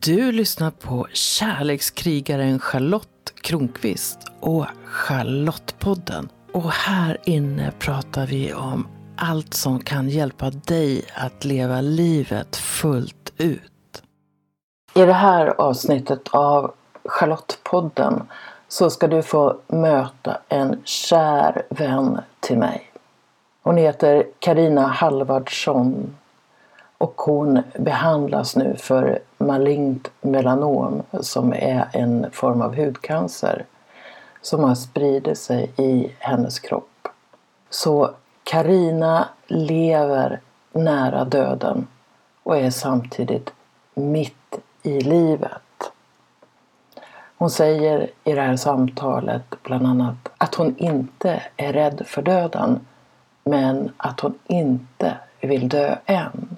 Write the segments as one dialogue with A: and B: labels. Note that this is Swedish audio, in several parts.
A: Du lyssnar på kärlekskrigaren Charlotte Kronqvist och Charlottepodden. Och här inne pratar vi om allt som kan hjälpa dig att leva livet fullt ut. I det här avsnittet av Charlottepodden så ska du få möta en kär vän till mig. Hon heter Karina Halvardsson och hon behandlas nu för malignt melanom som är en form av hudcancer som har spridit sig i hennes kropp. Så Karina lever nära döden och är samtidigt mitt i livet. Hon säger i det här samtalet bland annat att hon inte är rädd för döden men att hon inte vill dö än.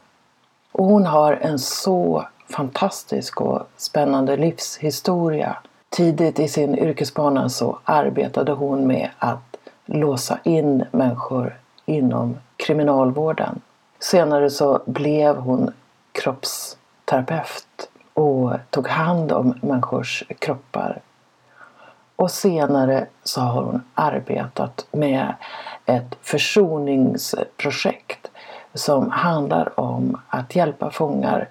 A: Och hon har en så fantastisk och spännande livshistoria. Tidigt i sin yrkesbana så arbetade hon med att låsa in människor inom kriminalvården. Senare så blev hon kroppsterapeut och tog hand om människors kroppar. Och senare så har hon arbetat med ett försoningsprojekt som handlar om att hjälpa fångar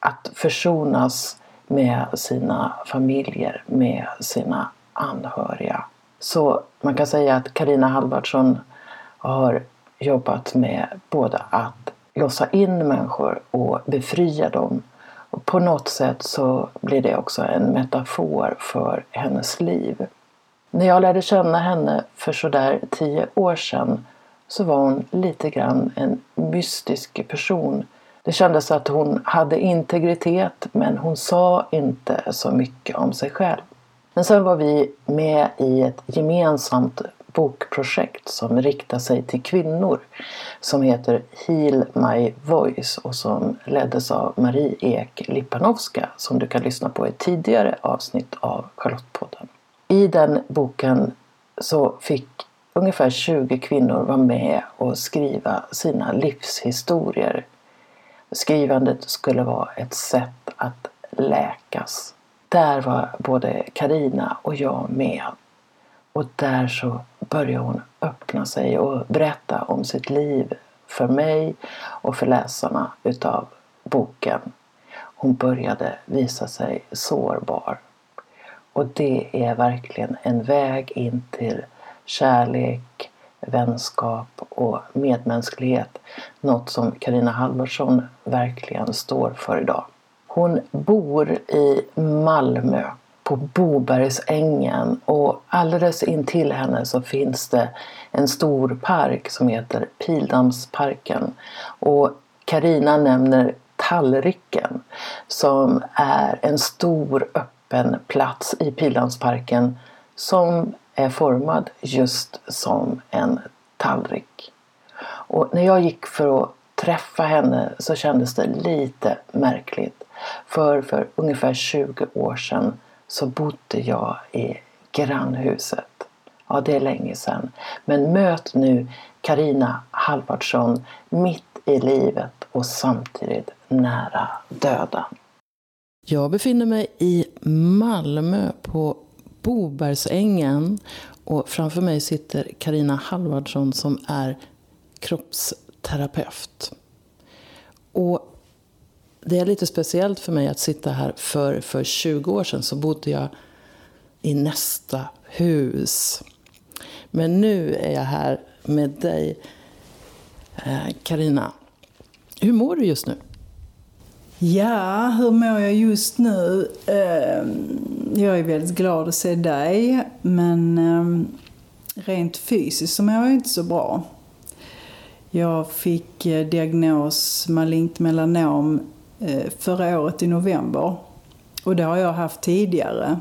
A: att försonas med sina familjer, med sina anhöriga. Så man kan säga att Karina Halvardsson har jobbat med både att låsa in människor och befria dem. Och på något sätt så blir det också en metafor för hennes liv. När jag lärde känna henne för sådär tio år sedan så var hon lite grann en mystisk person. Det kändes att hon hade integritet men hon sa inte så mycket om sig själv. Men sen var vi med i ett gemensamt bokprojekt som riktar sig till kvinnor som heter Heal My Voice och som leddes av Marie Ek Lipanovska som du kan lyssna på i ett tidigare avsnitt av Charlottepodden. I den boken så fick ungefär 20 kvinnor var med och skriva sina livshistorier. Skrivandet skulle vara ett sätt att läkas. Där var både Karina och jag med. Och där så började hon öppna sig och berätta om sitt liv för mig och för läsarna utav boken. Hon började visa sig sårbar. Och det är verkligen en väg in till kärlek, vänskap och medmänsklighet. Något som Karina Halvarsson verkligen står för idag. Hon bor i Malmö på Bobergsängen och alldeles intill henne så finns det en stor park som heter Pildammsparken. Och Karina nämner Tallriken som är en stor öppen plats i Pildammsparken som är formad just som en tallrik. Och när jag gick för att träffa henne så kändes det lite märkligt. För för ungefär 20 år sedan så bodde jag i grannhuset. Ja, det är länge sedan. Men möt nu Karina Halvardsson mitt i livet och samtidigt nära döden. Jag befinner mig i Malmö på Bobergsängen och framför mig sitter Karina Halvardsson som är kroppsterapeut. Och det är lite speciellt för mig att sitta här. För, för 20 år sedan så bodde jag i nästa hus. Men nu är jag här med dig, eh, Karina. Hur mår du just nu?
B: Ja, hur mår jag just nu? Ehm, jag är väldigt glad att se dig, men ehm, rent fysiskt så mår jag inte så bra. Jag fick eh, diagnos malignt melanom eh, förra året i november. Och det har jag haft tidigare.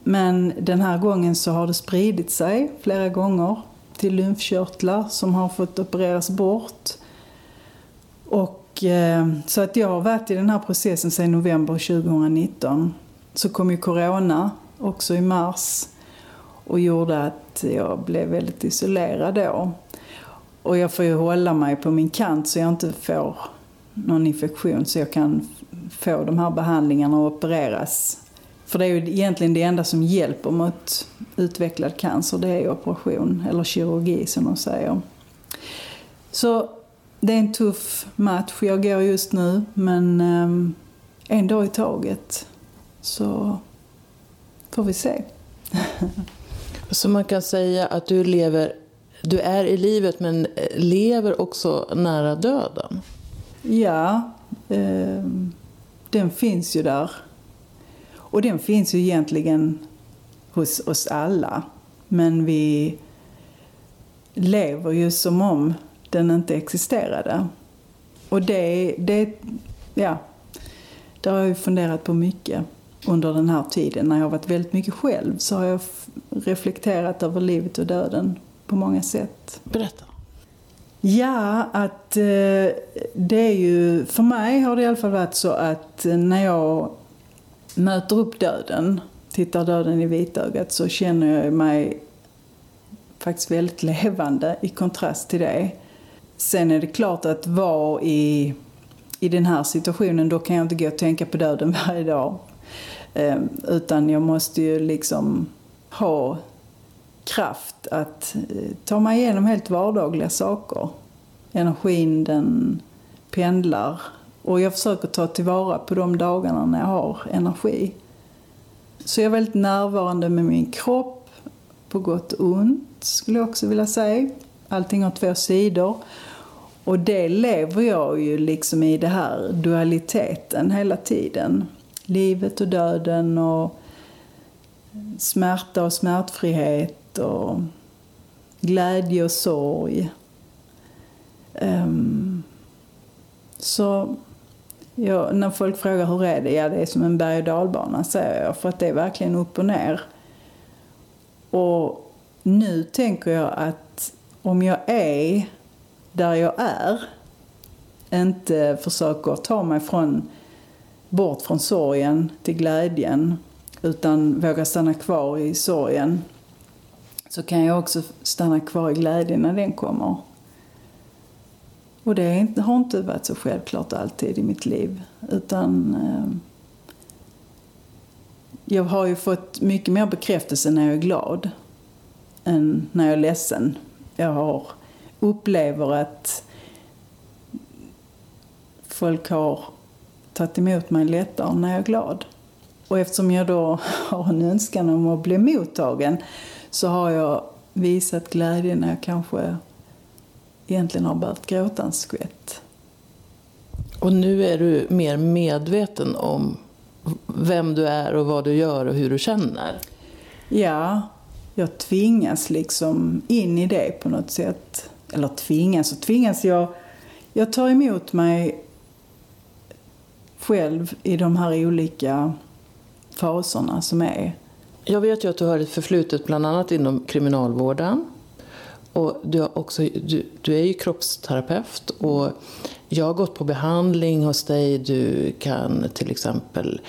B: Men den här gången så har det spridit sig flera gånger till lymfkörtlar som har fått opereras bort. Och Eh, så att jag har varit i den här processen sedan november 2019. Så kom ju corona också i mars och gjorde att jag blev väldigt isolerad då. Och jag får ju hålla mig på min kant så jag inte får någon infektion så jag kan få de här behandlingarna och opereras. För det är ju egentligen det enda som hjälper mot utvecklad cancer, det är operation, eller kirurgi som de säger. Så det är en tuff match jag går just nu, men um, en dag i taget så får vi se.
A: så man kan säga att du lever, du är i livet men lever också nära döden?
B: Ja, eh, den finns ju där. Och den finns ju egentligen hos oss alla. Men vi lever ju som om den inte existerade. Och det, det ja, det har jag ju funderat på mycket under den här tiden. När jag har varit väldigt mycket själv så har jag reflekterat över livet och döden på många sätt.
A: Berätta.
B: Ja, att eh, det är ju, för mig har det i alla fall varit så att när jag möter upp döden, tittar döden i vitögat så känner jag mig faktiskt väldigt levande i kontrast till det. Sen är det klart att vara i, i den här situationen, då kan jag inte gå och tänka på döden varje dag. Ehm, utan jag måste ju liksom ha kraft att eh, ta mig igenom helt vardagliga saker. Energin den pendlar och jag försöker ta tillvara på de dagarna när jag har energi. Så jag är väldigt närvarande med min kropp, på gott och ont skulle jag också vilja säga. Allting har två sidor. Och det lever jag ju liksom i den här dualiteten hela tiden. Livet och döden och smärta och smärtfrihet och glädje och sorg. Um, så ja, när folk frågar hur är det? Ja, det är som en berg och dalbana säger jag, för att det är verkligen upp och ner. Och nu tänker jag att om jag är där jag är, inte försöker ta mig från, bort från sorgen till glädjen, utan vågar stanna kvar i sorgen, så kan jag också stanna kvar i glädjen när den kommer. Och det har inte varit så självklart alltid i mitt liv. Utan eh, jag har ju fått mycket mer bekräftelse när jag är glad än när jag är ledsen. Jag har, upplever att folk har tagit emot mig lättare när jag är glad. Och eftersom jag då har en önskan om att bli mottagen så har jag visat glädje när jag kanske egentligen har behövt gråta en skvätt.
A: Och nu är du mer medveten om vem du är och vad du gör och hur du känner?
B: Ja, jag tvingas liksom in i det på något sätt. Eller tvingas och tvingas. Jag, jag tar emot mig själv i de här olika faserna som är.
A: Jag vet ju att du har ett förflutet bland annat inom kriminalvården. Och du, har också, du, du, är ju kroppsterapeut och jag har gått på behandling hos dig. Du kan till exempel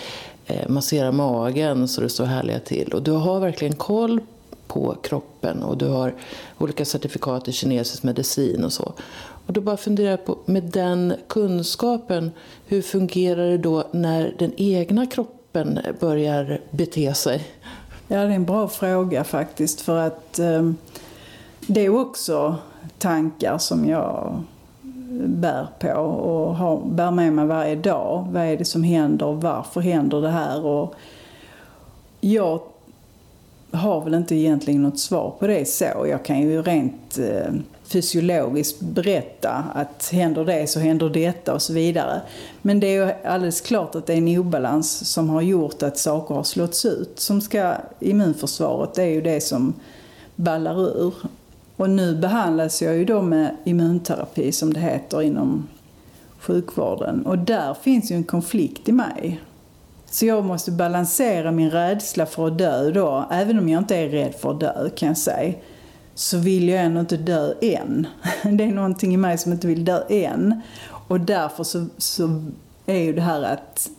A: eh, massera magen så det står härliga till. Och du har verkligen koll på kroppen och du har olika certifikat i kinesisk medicin och så. Och då bara funderar jag på, med den kunskapen, hur fungerar det då när den egna kroppen börjar bete sig?
B: Ja, det är en bra fråga faktiskt. För att eh, det är också tankar som jag bär på och har, bär med mig varje dag. Vad är det som händer? Varför händer det här? Och jag har väl inte egentligen något svar på det så. Jag kan ju rent eh, fysiologiskt berätta att händer det så händer detta och så vidare. Men det är ju alldeles klart att det är en obalans som har gjort att saker har slåtts ut. Som ska, immunförsvaret det är ju det som ballar ur. Och nu behandlas jag ju då med immunterapi som det heter inom sjukvården. Och där finns ju en konflikt i mig. Så jag måste balansera min rädsla för att dö då, även om jag inte är rädd för att dö kan jag säga. Så vill jag ändå inte dö än. Det är någonting i mig som inte vill dö än. Och därför så, så är ju det här att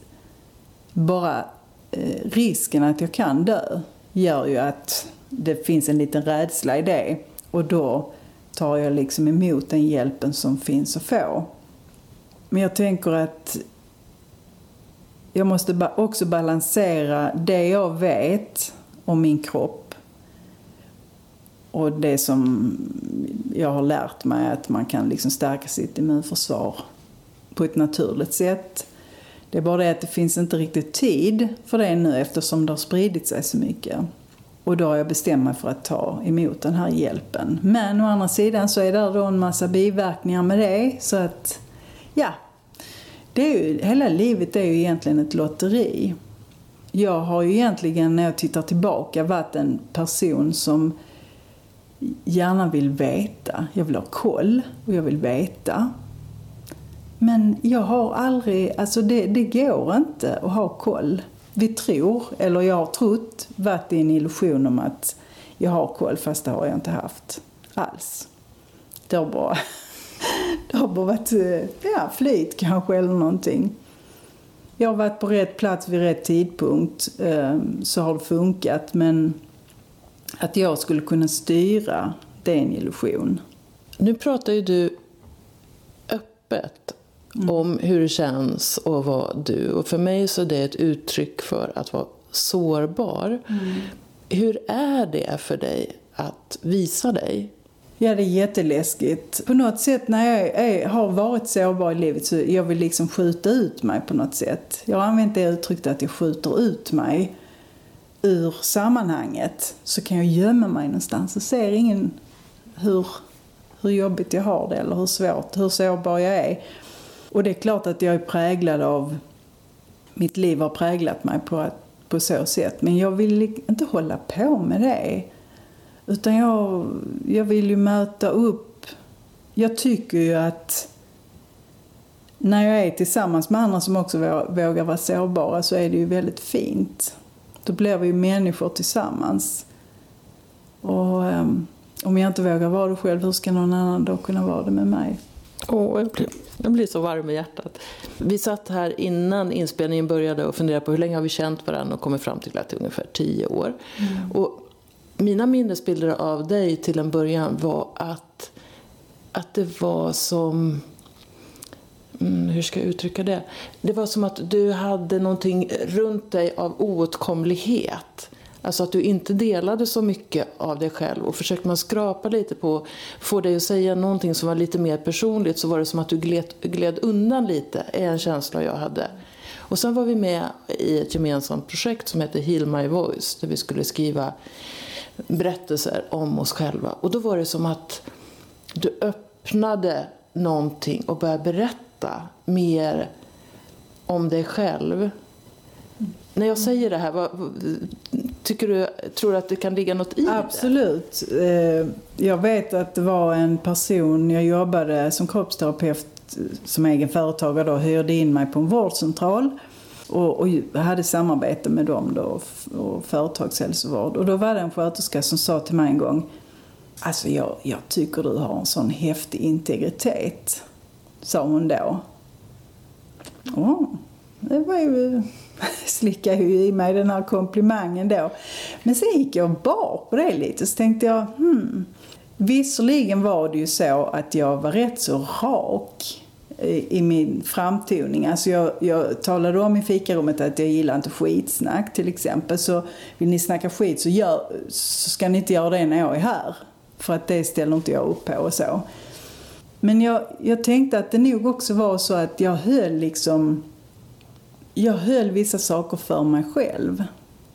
B: bara eh, risken att jag kan dö gör ju att det finns en liten rädsla i det. Och då tar jag liksom emot den hjälpen som finns att få. Men jag tänker att jag måste också balansera det jag vet om min kropp och det som jag har lärt mig att man kan liksom stärka sitt immunförsvar på ett naturligt sätt. Det är bara det att det finns inte riktigt tid för det nu eftersom det har spridit sig så mycket. Och då har jag bestämt mig för att ta emot den här hjälpen. Men å andra sidan så är det då en massa biverkningar med det. Så att, ja. Det är ju, hela livet är ju egentligen ett lotteri. Jag har ju egentligen, när jag tittar tillbaka, varit en person som gärna vill veta. Jag vill ha koll och jag vill veta. Men jag har aldrig, alltså det, det går inte att ha koll. Vi tror, eller jag har trott, varit i en illusion om att jag har koll fast det har jag inte haft alls. Det har bara, det har bara varit ja, flyt kanske eller någonting. Jag har varit på rätt plats vid rätt tidpunkt ehm, så har det funkat men att jag skulle kunna styra, det är en illusion.
A: Nu pratar ju du öppet mm. om hur det känns att vara du. Och för mig så är det ett uttryck för att vara sårbar. Mm. Hur är det för dig att visa dig?
B: Ja, det är jätteläskigt. På något sätt när jag är, har varit sårbar i livet så jag vill liksom skjuta ut mig på något sätt. Jag har använt det uttrycket att jag skjuter ut mig ur sammanhanget. Så kan jag gömma mig någonstans och ser ingen hur, hur jobbigt jag har det eller hur svårt, hur sårbar jag är. Och det är klart att jag är präglad av, mitt liv har präglat mig på, på så sätt. Men jag vill inte hålla på med det. Utan jag, jag vill ju möta upp. Jag tycker ju att när jag är tillsammans med andra som också vågar vara sårbara så är det ju väldigt fint. Då blir vi ju människor tillsammans. Och um, om jag inte vågar vara det själv, hur ska någon annan då kunna vara det med mig?
A: Oh, jag, blir, jag blir så varm i hjärtat. Vi satt här innan inspelningen började och funderade på hur länge har vi känt varandra och kommit fram till att det är ungefär tio år. Mm. Och mina minnesbilder av dig till en början var att, att det var som... Mm, hur ska jag uttrycka det? Det var som att du hade någonting runt dig av oåtkomlighet. Alltså att du inte delade så mycket av dig själv. Och försökte man skrapa lite på, få dig att säga någonting som var lite mer personligt så var det som att du gled, gled undan lite, är en känsla jag hade. Och sen var vi med i ett gemensamt projekt som hette Heal My Voice, där vi skulle skriva berättelser om oss själva. Och då var det som att du öppnade någonting och började berätta mer om dig själv. När jag säger det här, vad, tycker du, tror du att det kan ligga något i
B: Absolut. det? Absolut. Eh, jag vet att det var en person, jag jobbade som kroppsterapeut eh, som egen företagare då, hyrde in mig på en vårdcentral och, och hade samarbete med dem då och företagshälsovård. Och då var det en sköterska som sa till mig en gång Alltså jag, jag tycker du har en sån häftig integritet, sa hon då. Oh, det var ju, slickade ju i mig den här komplimangen då. Men sen gick jag och bar på det lite så tänkte jag, hmm. Visserligen var det ju så att jag var rätt så rak i min framtoning. Alltså jag, jag talade om i fikarummet att jag gillar inte skitsnack till exempel. Så vill ni snacka skit så, gör, så ska ni inte göra det när jag är här. För att det ställer inte jag upp på och så. Men jag, jag tänkte att det nog också var så att jag höll liksom... Jag höll vissa saker för mig själv.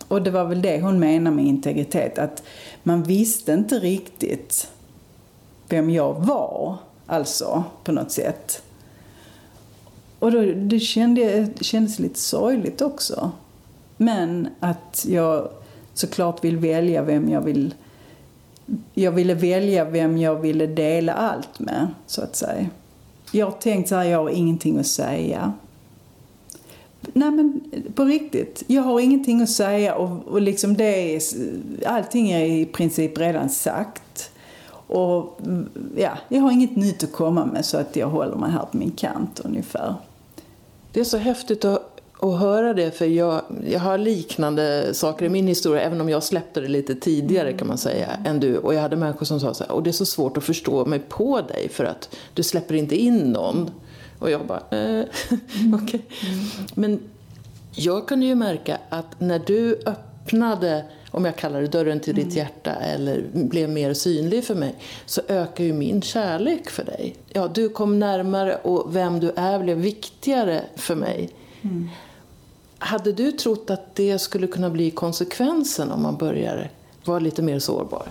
B: Och det var väl det hon menade med integritet. Att man visste inte riktigt vem jag var, alltså, på något sätt. Och då, det, kände, det kändes lite sorgligt också. Men att jag såklart vill välja vem jag vill... Jag ville välja vem jag ville dela allt med, så att säga. Jag har tänkt så här, jag har ingenting att säga. Nej men på riktigt, jag har ingenting att säga och, och liksom det är, allting är i princip redan sagt. Och mm, ja, jag har inget nytt att komma med så att jag håller mig här på min kant ungefär.
A: Det är så häftigt att, att höra det för jag, jag har liknande saker i min historia även om jag släppte det lite tidigare kan man säga än du. Och jag hade människor som sa så här, och det är så svårt att förstå mig på dig för att du släpper inte in någon. Och jag bara, eh, okej. Okay. Men Jag kunde ju märka att när du öppnade, om jag kallar det dörren till ditt hjärta eller blev mer synlig för mig, så ökar ju min kärlek för dig. Ja, du kom närmare och vem du är blev viktigare för mig. Hade du trott att det skulle kunna bli konsekvensen om man börjar vara lite mer sårbar?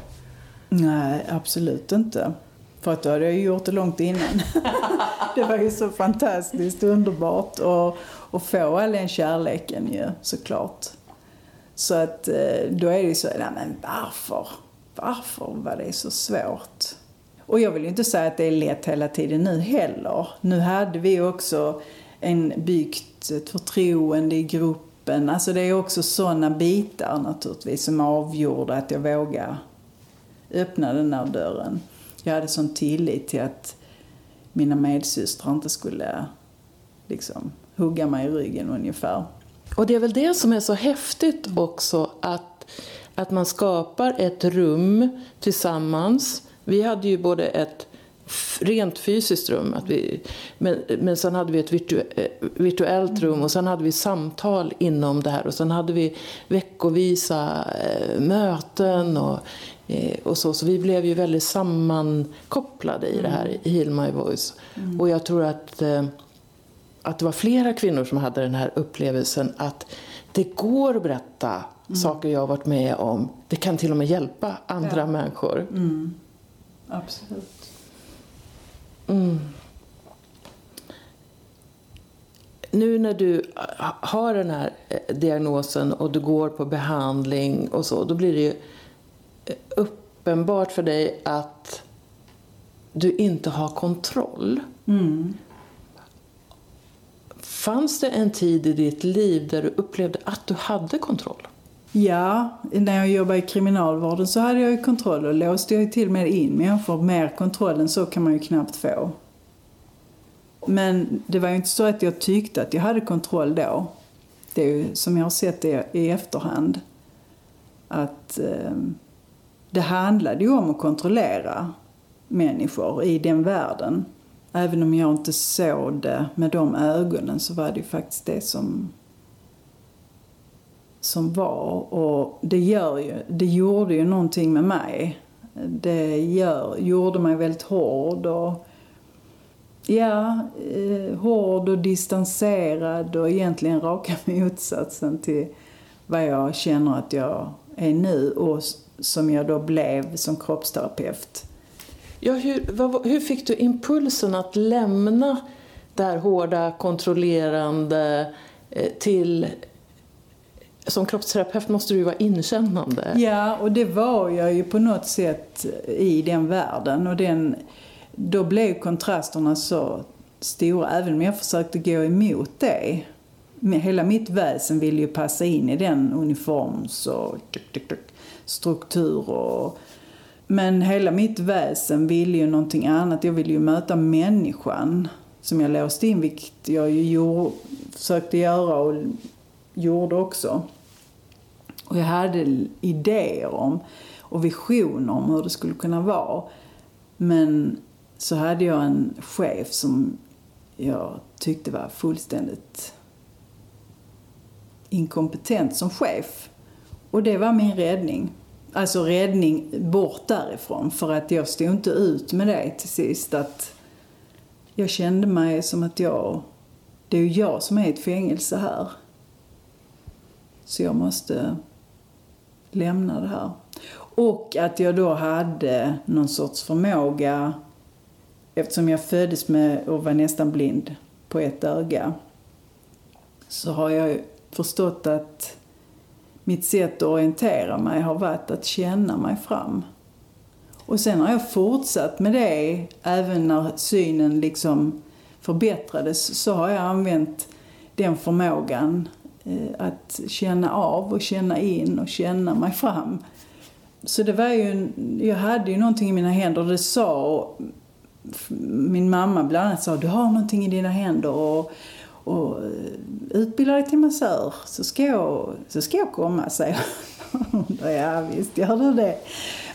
B: Nej, absolut inte. För att då hade jag ju gjort det långt innan. det var ju så fantastiskt underbart att, att få all den kärleken ju, såklart. Så att eh, då är det ju så, nej men varför? Varför var det så svårt? Och jag vill ju inte säga att det är lätt hela tiden nu heller. Nu hade vi också en byggt ett förtroende i gruppen. Alltså det är också sådana bitar naturligtvis som avgjorde att jag vågade öppna den här dörren. Jag hade sån tillit till att mina medsystrar inte skulle liksom hugga mig i ryggen ungefär.
A: Och det är väl det som är så häftigt också att, att man skapar ett rum tillsammans. Vi hade ju både ett rent fysiskt rum, att vi, men, men sen hade vi ett virtu, virtuellt rum och sen hade vi samtal inom det här och sen hade vi veckovisa eh, möten och, eh, och så. Så vi blev ju väldigt sammankopplade i det här, i Heal My Voice. Mm. Och jag tror att eh, att det var flera kvinnor som hade den här upplevelsen att det går att berätta mm. saker jag har varit med om. Det kan till och med hjälpa andra ja. människor.
B: Mm. Absolut.
A: Mm. Nu när du har den här diagnosen och du går på behandling och så, då blir det ju uppenbart för dig att du inte har kontroll.
B: Mm.
A: Fanns det en tid i ditt liv där du upplevde att du hade kontroll?
B: Ja, när jag jobbade i kriminalvården så hade jag ju kontroll och låste jag till och med in människor. Mer kontroll än så kan man ju knappt få. Men det var ju inte så att jag tyckte att jag hade kontroll då. Det är ju som jag har sett det i efterhand. Att eh, det handlade ju om att kontrollera människor i den världen. Även om jag inte såg det med de ögonen så var det ju faktiskt det som, som var. Och det, gör ju, det gjorde ju någonting med mig. Det gör, gjorde mig väldigt hård och Ja, eh, hård och distanserad och egentligen raka motsatsen till vad jag känner att jag är nu och som jag då blev som kroppsterapeut.
A: Ja, hur, vad, hur fick du impulsen att lämna det här hårda, kontrollerande eh, till som kroppsterapeut måste du ju vara inkännande.
B: Ja, och det var jag ju på något sätt eh, i den världen. Och den, då blev kontrasterna så stora, även om jag försökte gå emot det. Hela mitt väsen ville ju passa in i den uniforms och struktur och men hela mitt väsen ville ju någonting annat. Jag ville ju möta människan som jag låste in, vilket jag ju gjorde, försökte göra och gjorde också. Och jag hade idéer om och visioner om hur det skulle kunna vara. Men så hade jag en chef som jag tyckte var fullständigt inkompetent som chef. Och det var min räddning alltså räddning bort därifrån. För att jag stod inte ut med det till sist. Att jag kände mig som att jag, det är ju jag som är i ett fängelse här. Så jag måste lämna det här. Och att jag då hade någon sorts förmåga, eftersom jag föddes med och var nästan blind på ett öga, så har jag förstått att mitt sätt att orientera mig har varit att känna mig fram. Och sen har jag fortsatt med det även när synen liksom förbättrades så har jag använt den förmågan eh, att känna av och känna in och känna mig fram. Så det var ju, jag hade ju någonting i mina händer och det sa min mamma bland annat sa du har någonting i dina händer och och eh, utbilda dig till massör så ska jag, så ska jag komma, säger hon. ja visst gör du det.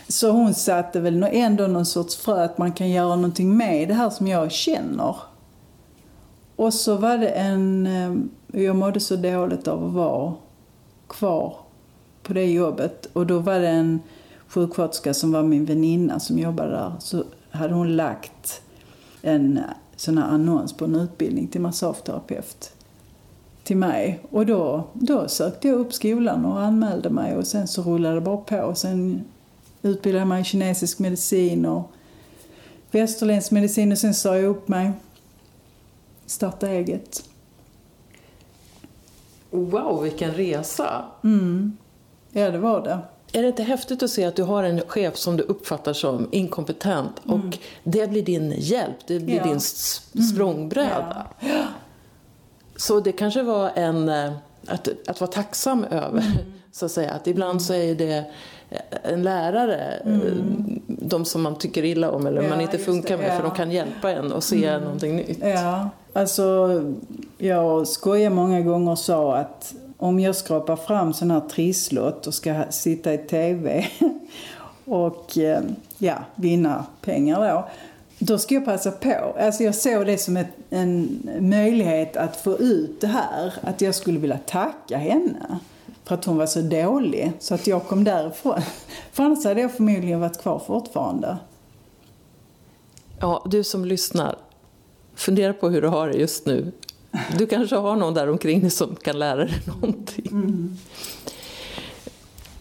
B: Så hon satte väl ändå någon sorts frö att man kan göra någonting med det här som jag känner. Och så var det en... Eh, jag mådde så dåligt av att vara kvar på det jobbet. Och då var det en sjuksköterska som var min väninna som jobbade där. Så hade hon lagt en sån här annons på en utbildning till massageterapeut till mig. Och då, då sökte jag upp skolan och anmälde mig och sen så rullade det bara på. Och sen utbildade jag mig i kinesisk medicin och västerländsk medicin och sen sa jag upp mig. Starta eget.
A: Wow, vilken resa!
B: Mm. Ja, det var det.
A: Är det inte häftigt att se att du har en chef som du uppfattar som inkompetent och det blir din hjälp, det blir
B: Mm. Ja.
A: din s- språngbräda? Så det kanske var en, eh, att, att vara tacksam över,
B: Mm.
A: så att säga. Att ibland så är det eh, en lärare, eh, de som man tycker illa om eller
B: Mm. Ja,
A: man inte funkar
B: det,
A: med, för
B: ja. Mm.
A: de kan hjälpa en att se någonting nytt.
B: Ja, alltså jag skojar många gånger och sa att om jag skrapar fram sån här trisslott och ska sitta i TV och eh, ja, vinna pengar då. Då ska jag passa på. Alltså jag såg det som ett, en möjlighet att få ut det här. Att jag skulle vilja tacka henne för att hon var så dålig. Så att jag kom därifrån. För annars hade jag förmodligen varit kvar fortfarande.
A: Ja, du som lyssnar, fundera på hur du har det just nu. Du kanske har någon där omkring dig som kan lära dig någonting.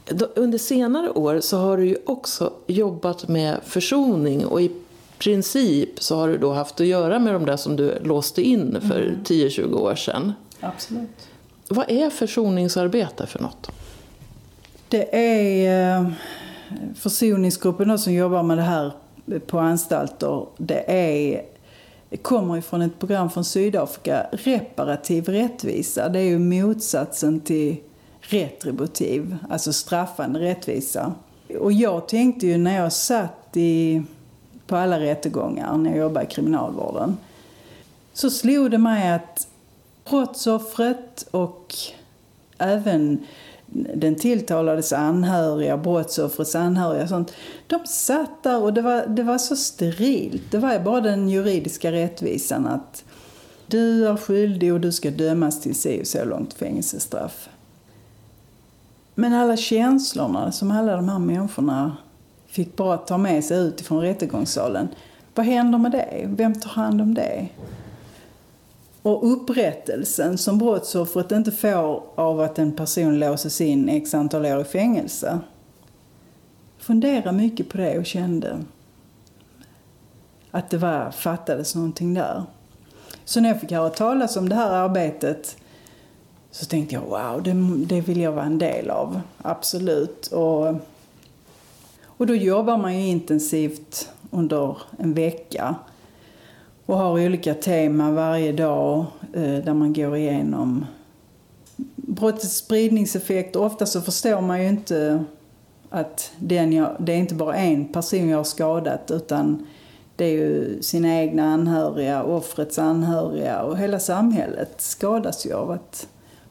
A: Då- Under senare år så har du ju också jobbat med försoning och i princip så har du då haft att göra med de där som du låste in för 10-20 år sedan.
B: Absolut.
A: Vad är försoningsarbete för något?
B: Det är eh, försoningsgruppen som jobbar med det här på anstalter. Det är, kommer ifrån ett program från Sydafrika, reparativ rättvisa. Det är ju motsatsen till retributiv, alltså straffande rättvisa. Och jag tänkte ju när jag satt i, på alla rättegångar när jag jobbade i kriminalvården så slog det mig att brottsoffret och även den tilltalades anhöriga, brottsoffrets anhöriga och sånt. De satt där och det var, det var så sterilt. Det var bara den juridiska rättvisan att du är skyldig och du ska dömas till si och så långt fängelsestraff. Men alla känslorna som alla de här människorna fick bara ta med sig ut ifrån rättegångssalen. Vad händer med det? Vem tar hand om det? Och upprättelsen som brottsoffret inte får av att en person låses in x antal år i fängelse. Fundera mycket på det och kände att det var, fattades någonting där. Så när jag fick höra talas om det här arbetet så tänkte jag wow, det, det vill jag vara en del av. Absolut. Och, och då jobbar man ju intensivt under en vecka och har olika teman varje dag eh, där man går igenom brottets spridningseffekt. Ofta så förstår man ju inte att den jag, det är inte bara en person jag har skadat utan det är ju sina egna anhöriga, offrets anhöriga och hela samhället skadas ju av att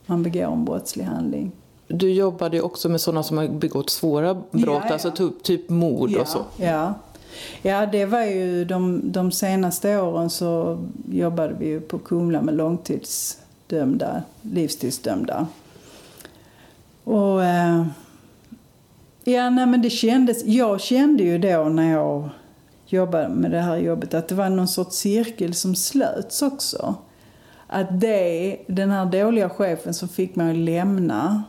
B: man begår en brottslig handling.
A: Du jobbade ju också med sådana som har begått svåra brott,
B: Ja, ja.
A: alltså typ, typ mord och så.
B: Ja ja, det var ju de, de senaste åren så jobbade vi ju på Kumla med långtidsdömda, livstidsdömda. Och eh, ja, nej men det kändes, jag kände ju då när jag jobbade med det här jobbet att det var någon sorts cirkel som slöts också. Att det, den här dåliga chefen som fick mig att lämna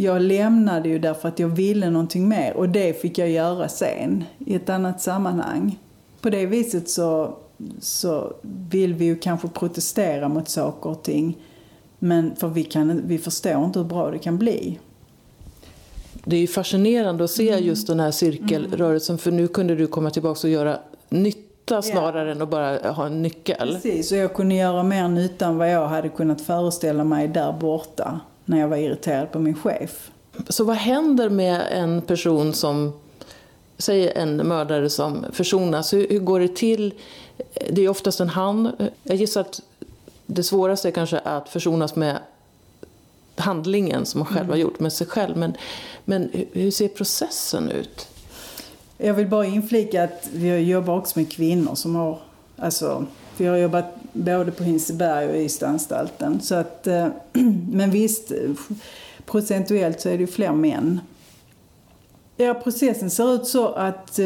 B: jag lämnade ju därför att jag ville någonting mer och det fick jag göra sen i ett annat sammanhang. På det viset så, så vill vi ju kanske protestera mot saker och ting men för vi, kan, vi förstår inte hur bra det kan bli.
A: Det är fascinerande att se just den här cirkelrörelsen för nu kunde du komma tillbaka och göra nytta snarare än att bara ha en nyckel.
B: Precis, och jag kunde göra mer nytta än vad jag hade kunnat föreställa mig där borta när jag var irriterad på min chef.
A: Så vad händer med en person som, säg en mördare som försonas, hur, hur går det till? Det är oftast en han. Jag gissar att det svåraste är kanske att försonas med handlingen som man själv har gjort med sig själv. Men, men hur- hur ser processen ut?
B: Jag vill bara inflika att vi jobbar också med kvinnor som har alltså, för jag har jobbat både på Hinseberg och Ystadanstalten. Så att, eh, men visst, procentuellt så är det ju fler män. Ja, processen ser ut så att eh,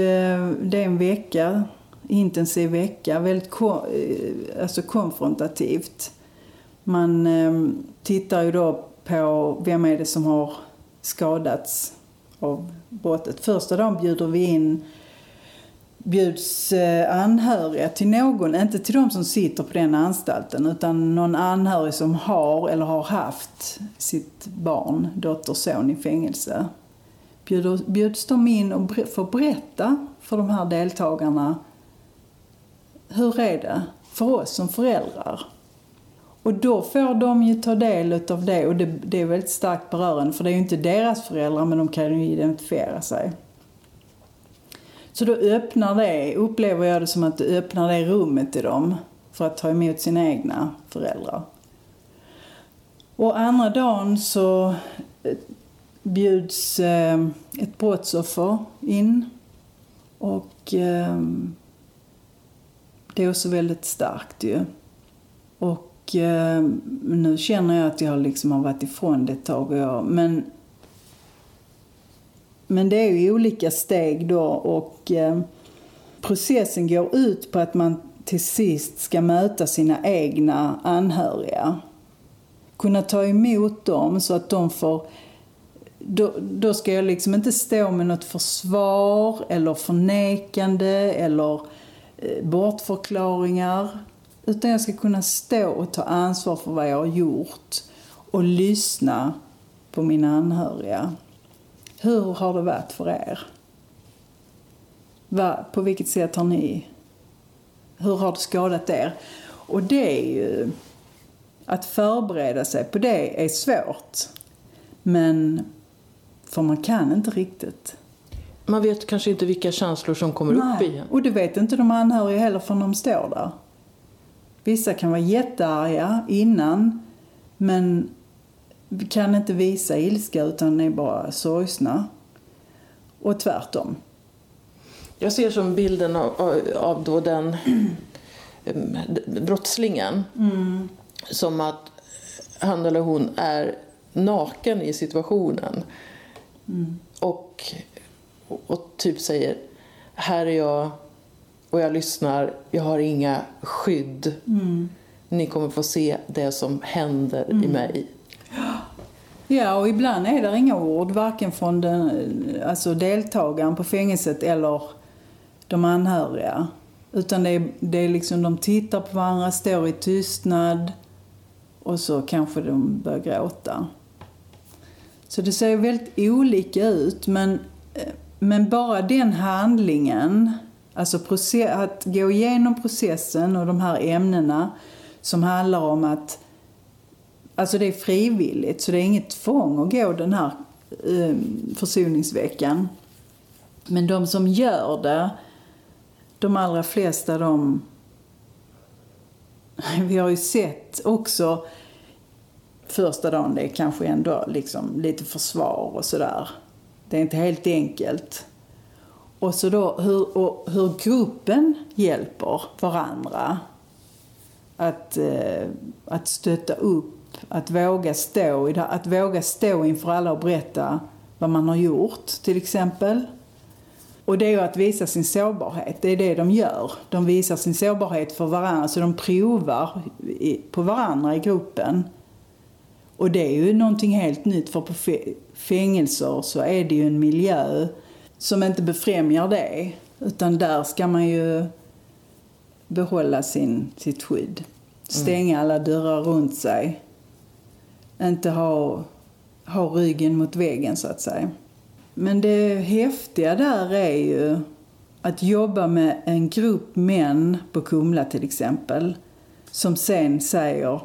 B: det är en vecka, intensiv vecka, väldigt ko eh, alltså konfrontativt. Man eh, tittar ju då på vem är det som har skadats av brottet. Första dagen bjuder vi in bjuds eh, anhöriga till någon, inte till de som sitter på den anstalten utan någon anhörig som har eller har haft sitt barn, dotter, son i fängelse. Bjuds de in och får berätta för de här deltagarna hur är det för oss som föräldrar? Och då får de ju ta del av det och det, det är väldigt starkt berörande för det är ju inte deras föräldrar men de kan ju identifiera sig. Så då öppnar det, upplever jag det som att du öppnar det rummet i dem för att ta emot sina egna föräldrar. Och andra dagen så eh, bjuds eh, ett brottsoffer in och eh, det är också väldigt starkt ju. Och nu känner jag att jag liksom har varit ifrån det ett tag. Och jag, men men det är ju olika steg då och eh, processen går ut på att man till sist ska möta sina egna anhöriga. Kunna ta emot dem så att de får då, då ska jag liksom inte stå med något försvar eller förnekande eller eh, bortförklaringar. Utan jag ska kunna stå och ta ansvar för vad jag har gjort och lyssna på mina anhöriga. Hur har det varit för er? Va, på vilket sätt har ni... Hur har det skadat er? Och det är ju... Att förbereda sig på det är svårt. Men... För man kan inte riktigt.
A: Man vet kanske inte vilka känslor som kommer Nej. upp igen.
B: och det vet inte de anhöriga heller förrän de står där. Vissa kan vara jättearga innan, men kan inte visa ilska utan är bara sorgsna. Och tvärtom.
A: Jag ser som bilden av, av då den brottslingen mm. som att han eller hon är naken i situationen. Mm. Och, och typ säger här är jag och jag lyssnar, jag har inga skydd. Mm. Ni kommer få se det som händer i mm. mig.
B: Ja, och ibland är det inga ord, varken från den, alltså deltagaren på fängelset eller de anhöriga. Utan det är, det är liksom, de tittar på varandra, står i tystnad och så kanske de börjar gråta. Så det ser väldigt olika ut, men, men bara den handlingen, alltså process, att gå igenom processen och de här ämnena som handlar om att Alltså det är frivilligt, så det är inget tvång att gå den här eh, försoningsveckan. Men de som gör det, de allra flesta de... Vi har ju sett också första dagen, det är kanske ändå liksom lite försvar och sådär. Det är inte helt enkelt. Och så då hur, och hur gruppen hjälper varandra att, eh, att stötta upp att våga stå i det, att våga stå inför alla och berätta vad man har gjort till exempel. Och det är ju att visa sin sårbarhet, det är det de gör. De visar sin sårbarhet för varandra, så de provar på varandra i gruppen. Och det är ju någonting helt nytt, för på fängelser så är det ju en miljö som inte befrämjar det. Utan där ska man ju behålla sin, sitt skydd. Stänga alla dörrar runt sig inte ha, ha ryggen mot väggen så att säga. Men det häftiga där är ju att jobba med en grupp män på Kumla till exempel som sen säger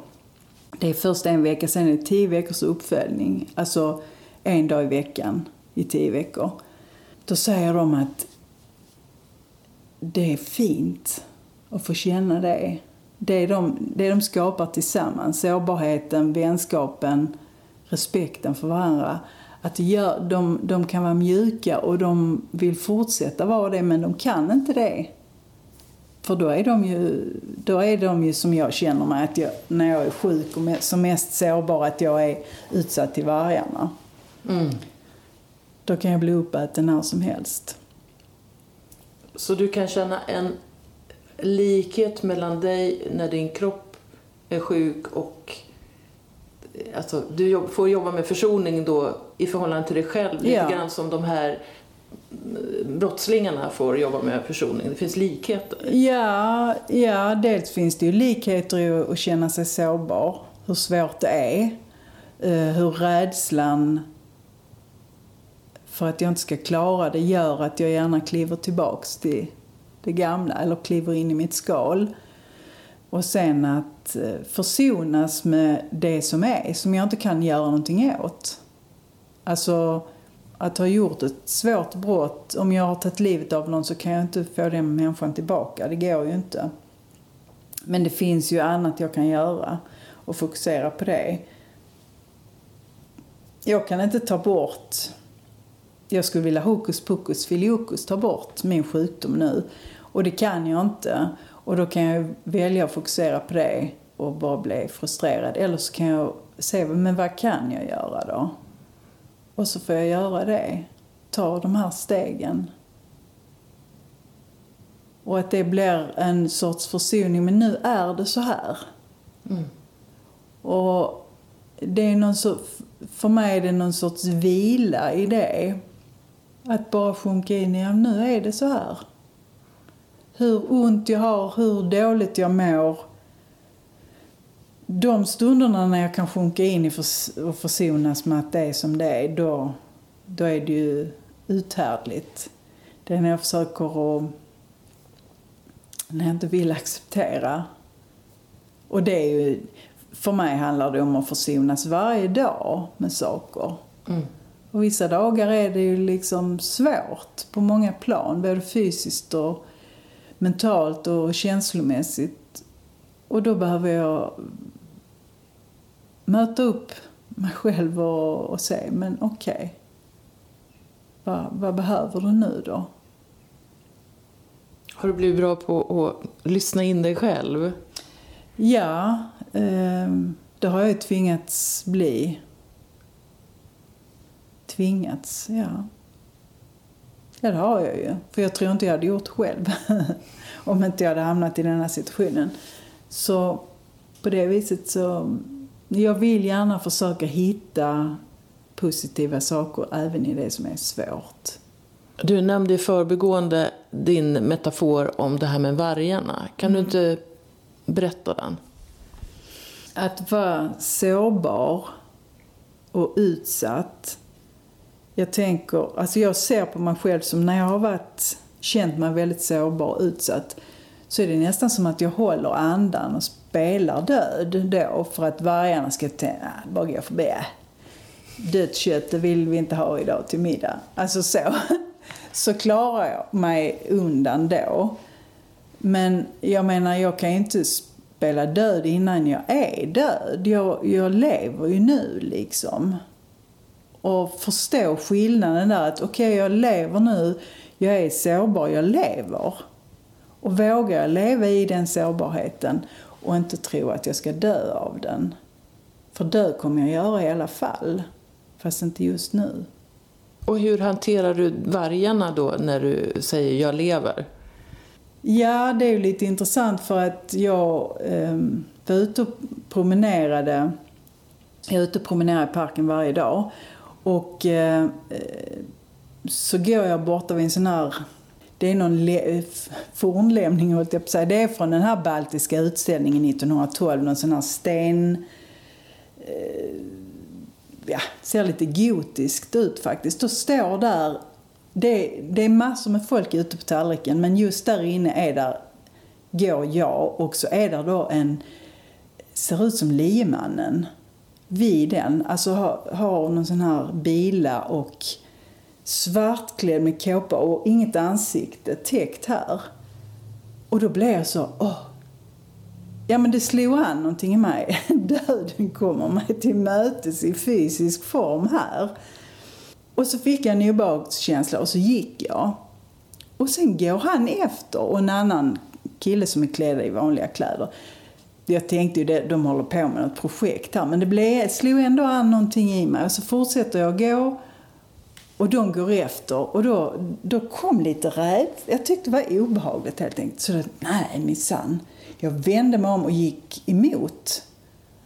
B: det är först en vecka, sen är det tio veckors uppföljning. Alltså en dag i veckan i tio veckor. Då säger de att det är fint att få känna det det de, det de skapar tillsammans, sårbarheten, vänskapen, respekten för varandra, att gör, de, de kan vara mjuka och de vill fortsätta vara det men de kan inte det. För då är, de ju, då är de ju som jag känner mig, att jag, när jag är sjuk och som mest sårbar, att jag är utsatt till vargarna.
A: Mm.
B: Då kan jag bli uppäten när som helst.
A: Så du kan känna en likhet mellan dig när din kropp är sjuk och alltså, du får jobba med försoning då i förhållande till dig själv. Lite
B: Ja.
A: grann som de här mm, brottslingarna får jobba med försoning. Det finns likheter.
B: Ja, ja, dels finns det ju likheter i att känna sig sårbar. Hur svårt det är. Eh, Hur rädslan för att jag inte ska klara det gör att jag gärna kliver tillbaks till det gamla eller kliver in i mitt skal. Och sen att eh, försonas med det som är, som jag inte kan göra någonting åt. Alltså att ha gjort ett svårt brott, om jag har tagit livet av någon så kan jag inte få den människan tillbaka. Det går ju inte. Men det finns ju annat jag kan göra och fokusera på det. Jag kan inte ta bort jag skulle vilja hokus pokus filiokus ta bort min sjukdom nu. Och det kan jag inte. Och då kan jag välja att fokusera på det och bara bli frustrerad. Eller så kan jag se, men vad kan jag göra då? Och så får jag göra det. Ta de här stegen. Och att det blir en sorts försoning. Men nu är det så här. Och det är någon så, för mig är det någon sorts vila i det. Att bara sjunka in i, ja, nu är det så här. Hur ont jag har, hur dåligt jag mår. De stunderna när jag kan sjunka in i förs- och försonas med att det är som det är, då, då är det ju uthärdligt. Det är när jag försöker att, när jag inte vill acceptera. Och det är ju, för mig handlar det om att försonas varje dag med saker. Och vissa dagar är det ju liksom svårt på många plan, både fysiskt och mentalt och känslomässigt. Och då behöver jag möta upp mig själv och, och säga, men okej. vad, vad behöver du nu då?
A: Har du blivit bra på att lyssna in dig själv?
B: Ja, eh, det har jag tvingats bli. Tvingats, ja. Ja, det har jag ju. För jag tror inte jag hade gjort själv om inte jag hade hamnat i den här situationen. Så på det viset så... Jag vill gärna försöka hitta positiva saker även i det som är svårt.
A: Du nämnde i förbigående din metafor om det här med vargarna. Kan du inte berätta den?
B: Att vara sårbar och utsatt. Jag tänker, alltså jag ser på mig själv som när jag har varit, känt mig väldigt sårbar och utsatt så är det nästan som att jag håller andan och spelar död då för att vargarna ska tänka, "Ah, bara gå förbi. Äh, Dött kött, det vill vi inte ha idag till middag. Alltså så. Så klarar jag mig undan då. Men jag menar, jag kan ju inte spela död innan jag är död. Jag, jag lever ju nu liksom. Och förstå skillnaden där att okej, jag lever nu, jag är sårbar, jag lever. Och vågar jag leva i den sårbarheten och inte tro att jag ska dö av den. För dö kommer jag göra i alla fall. Fast inte just nu.
A: Och hur hanterar du vargarna då när du säger jag lever?
B: Ja, det är ju lite intressant för att jag eh, var ute och promenerade. Jag är ute och promenerar i parken varje dag. Och eh, så går jag borta vid en sån här det är någon fornlämning, höll jag på att säga. Det är från den här baltiska utställningen 1912. Någon sån här sten... Eh, ja, ser lite gotiskt ut faktiskt. Då står där... Det, det är massor med folk ute på tallriken men just där inne är där, går jag och så är där då en... Ser ut som liemannen vid den. Alltså har, har någon sån här bila och svartklädd med kåpa och inget ansikte täckt här. Och då blev jag så, åh. Ja men det slog an någonting i mig. Döden kommer mig till mötes i fysisk form här. Och så fick jag en obehagskänsla och så gick jag. Och sen går han efter och en annan kille som är klädd i vanliga kläder. Jag tänkte ju det, de håller på med något projekt här. Men det blev, slog ändå an någonting i mig. Och så fortsätter jag gå. Och de går efter. Och då, då kom lite rädd. Jag tyckte det var obehagligt helt enkelt. Så då, nej minsann. Jag vände mig om och gick emot.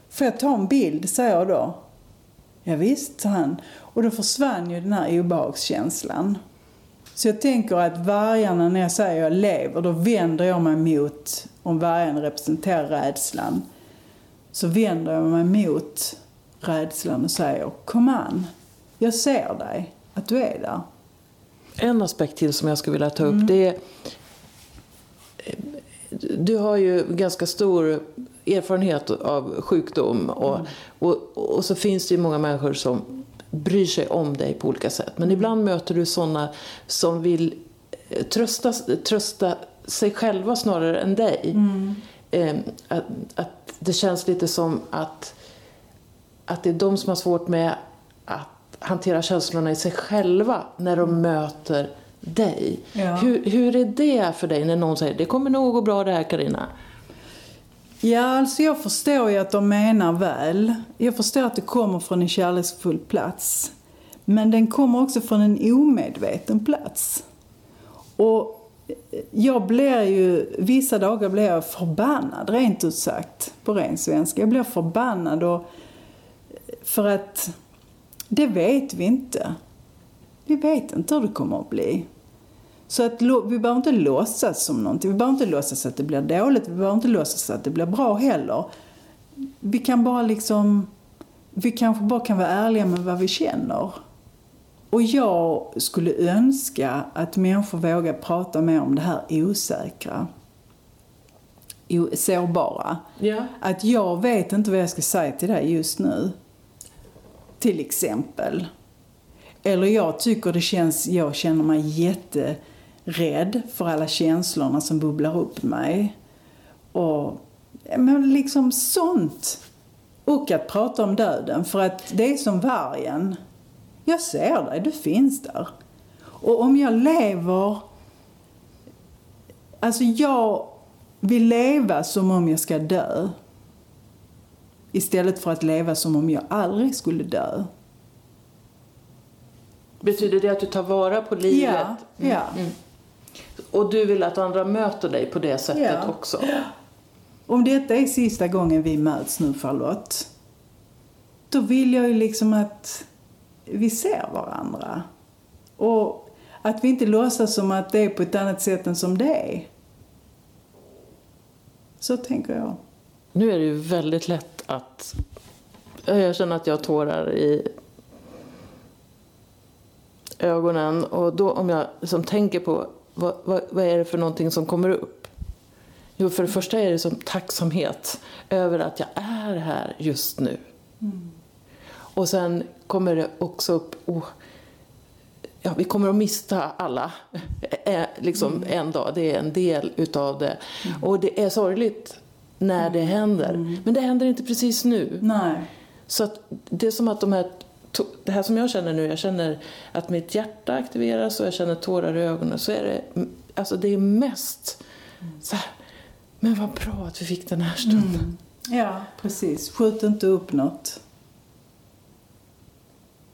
B: Får jag ta en bild, säger jag då. Ja, visst, sa han. Och då försvann ju den här obehagskänslan. Så jag tänker att vargarna, när jag säger jag lever, då vänder jag mig mot, om vargen representerar rädslan, så vänder jag mig mot rädslan och säger kom an, jag ser dig, att du är där.
A: En aspekt till som jag skulle vilja ta upp mm. det är du har ju ganska stor erfarenhet av sjukdom och, mm. och, och, så finns det ju många människor som bryr sig om dig på olika sätt. Men ibland möter du sådana som vill eh, trösta, trösta sig själva snarare än dig. Mm. Eh, att, att det känns lite som att, att det är de som har svårt med att hantera känslorna i sig själva när de mm. möter dig. Ja. Hur, hur är det för dig när någon säger det kommer nog gå bra det här Karina?
B: Ja, alltså jag förstår ju att de menar väl. Jag förstår att det kommer från en kärleksfull plats. Men den kommer också från en omedveten plats. Och jag blir ju, vissa dagar blir jag förbannad, rent ut sagt, på ren svenska. Jag blir förbannad och, för att det vet vi inte. Vi vet inte hur det kommer att bli. Så att vi behöver inte låtsas som någonting. Vi behöver inte låtsas att det blir dåligt. Vi behöver inte låtsas att det blir bra heller. Vi kan bara liksom... Vi kanske bara kan vara ärliga med vad vi känner. Och jag skulle önska att människor vågar prata mer om det här osäkra. Sårbara.
A: Ja.
B: Att jag vet inte vad jag ska säga till dig just nu. Till exempel. Eller jag tycker det känns, jag känner mig jätterädd för alla känslorna som bubblar upp mig. Och men liksom sånt. Och att prata om döden, för att det är som vargen. Jag ser dig, du finns där. Och om jag lever... Alltså jag vill leva som om jag ska dö. Istället för att leva som om jag aldrig skulle dö.
A: Betyder det att du tar vara på livet?
B: Ja. Mm. ja. Mm.
A: Och du vill att andra möter dig på det sättet ja. också?
B: Om detta är sista gången vi möts nu, Charlotte, då vill jag ju liksom att vi ser varandra. Och att vi inte låtsas som att det är på ett annat sätt än som det är. Så tänker jag.
A: Nu är det ju väldigt lätt att... Jag känner att jag har tårar i ögonen och då om jag liksom tänker på vad, vad, vad, är det för någonting som kommer upp? Jo, för det första är det som tacksamhet över att jag är här just nu. Mm. Och sen kommer det också upp, oh, ja, vi kommer att mista alla eh, liksom mm. en dag. Det är en del utav det. Mm. Och det är sorgligt när det händer. Mm. Men det händer inte precis nu.
B: Nej.
A: Så det är som att de här det här som jag känner nu, jag känner att mitt hjärta aktiveras och jag känner tårar i ögonen. Så är det, alltså det är mest så här, men vad bra att vi fick den här stunden. Mm.
B: Ja, precis. Skjut inte upp något.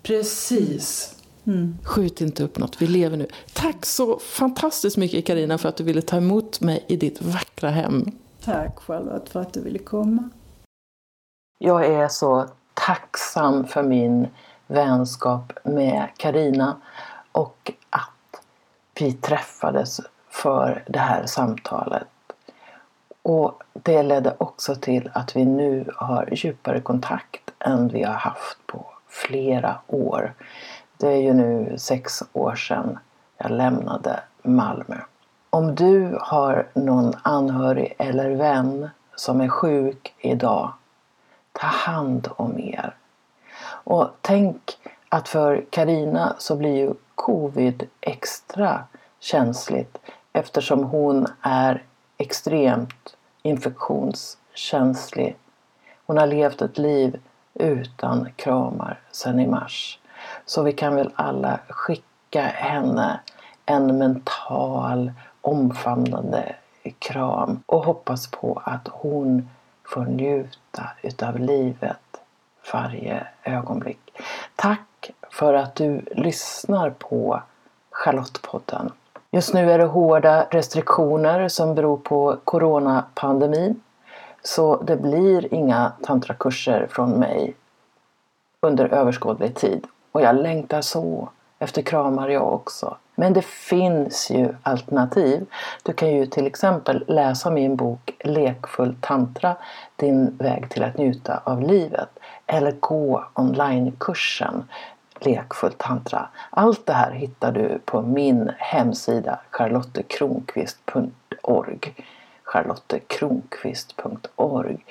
A: Precis. Mm. Skjut inte upp något, vi lever nu. Tack så fantastiskt mycket Karina för att du ville ta emot mig i ditt vackra hem.
B: Tack Charlotte för att du ville komma.
A: Jag är så tacksam för min vänskap med Karina och att vi träffades för det här samtalet. Och det ledde också till att vi nu har djupare kontakt än vi har haft på flera år. Det är ju nu sex år sedan jag lämnade Malmö. Om du har någon anhörig eller vän som är sjuk idag, ta hand om er. Och tänk att för Karina så blir ju covid extra känsligt eftersom hon är extremt infektionskänslig. Hon har levt ett liv utan kramar sedan i mars. Så vi kan väl alla skicka henne en mental omfamnande kram och hoppas på att hon får njuta utav livet varje ögonblick. Tack för att du lyssnar på Charlottepodden. Just nu är det hårda restriktioner som beror på coronapandemin. Så det blir inga tantrakurser från mig under överskådlig tid. Och jag längtar så efter kramar jag också. Men det finns ju alternativ. Du kan ju till exempel läsa min bok Lekfull tantra, din väg till att njuta av livet. Eller gå onlinekursen Lekfull tantra. Allt det här hittar du på min hemsida charlottekronqvist.org charlottekronqvist.org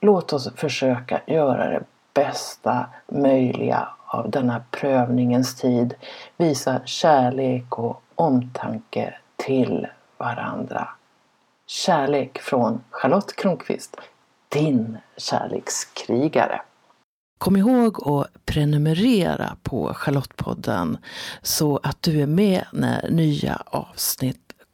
A: Låt oss försöka göra det bästa möjliga av denna prövningens tid. Visa kärlek och omtanke till varandra. Kärlek från Charlotte Kronqvist, din kärlekskrigare. Kom ihåg att prenumerera på Charlottepodden så att du är med när nya avsnitt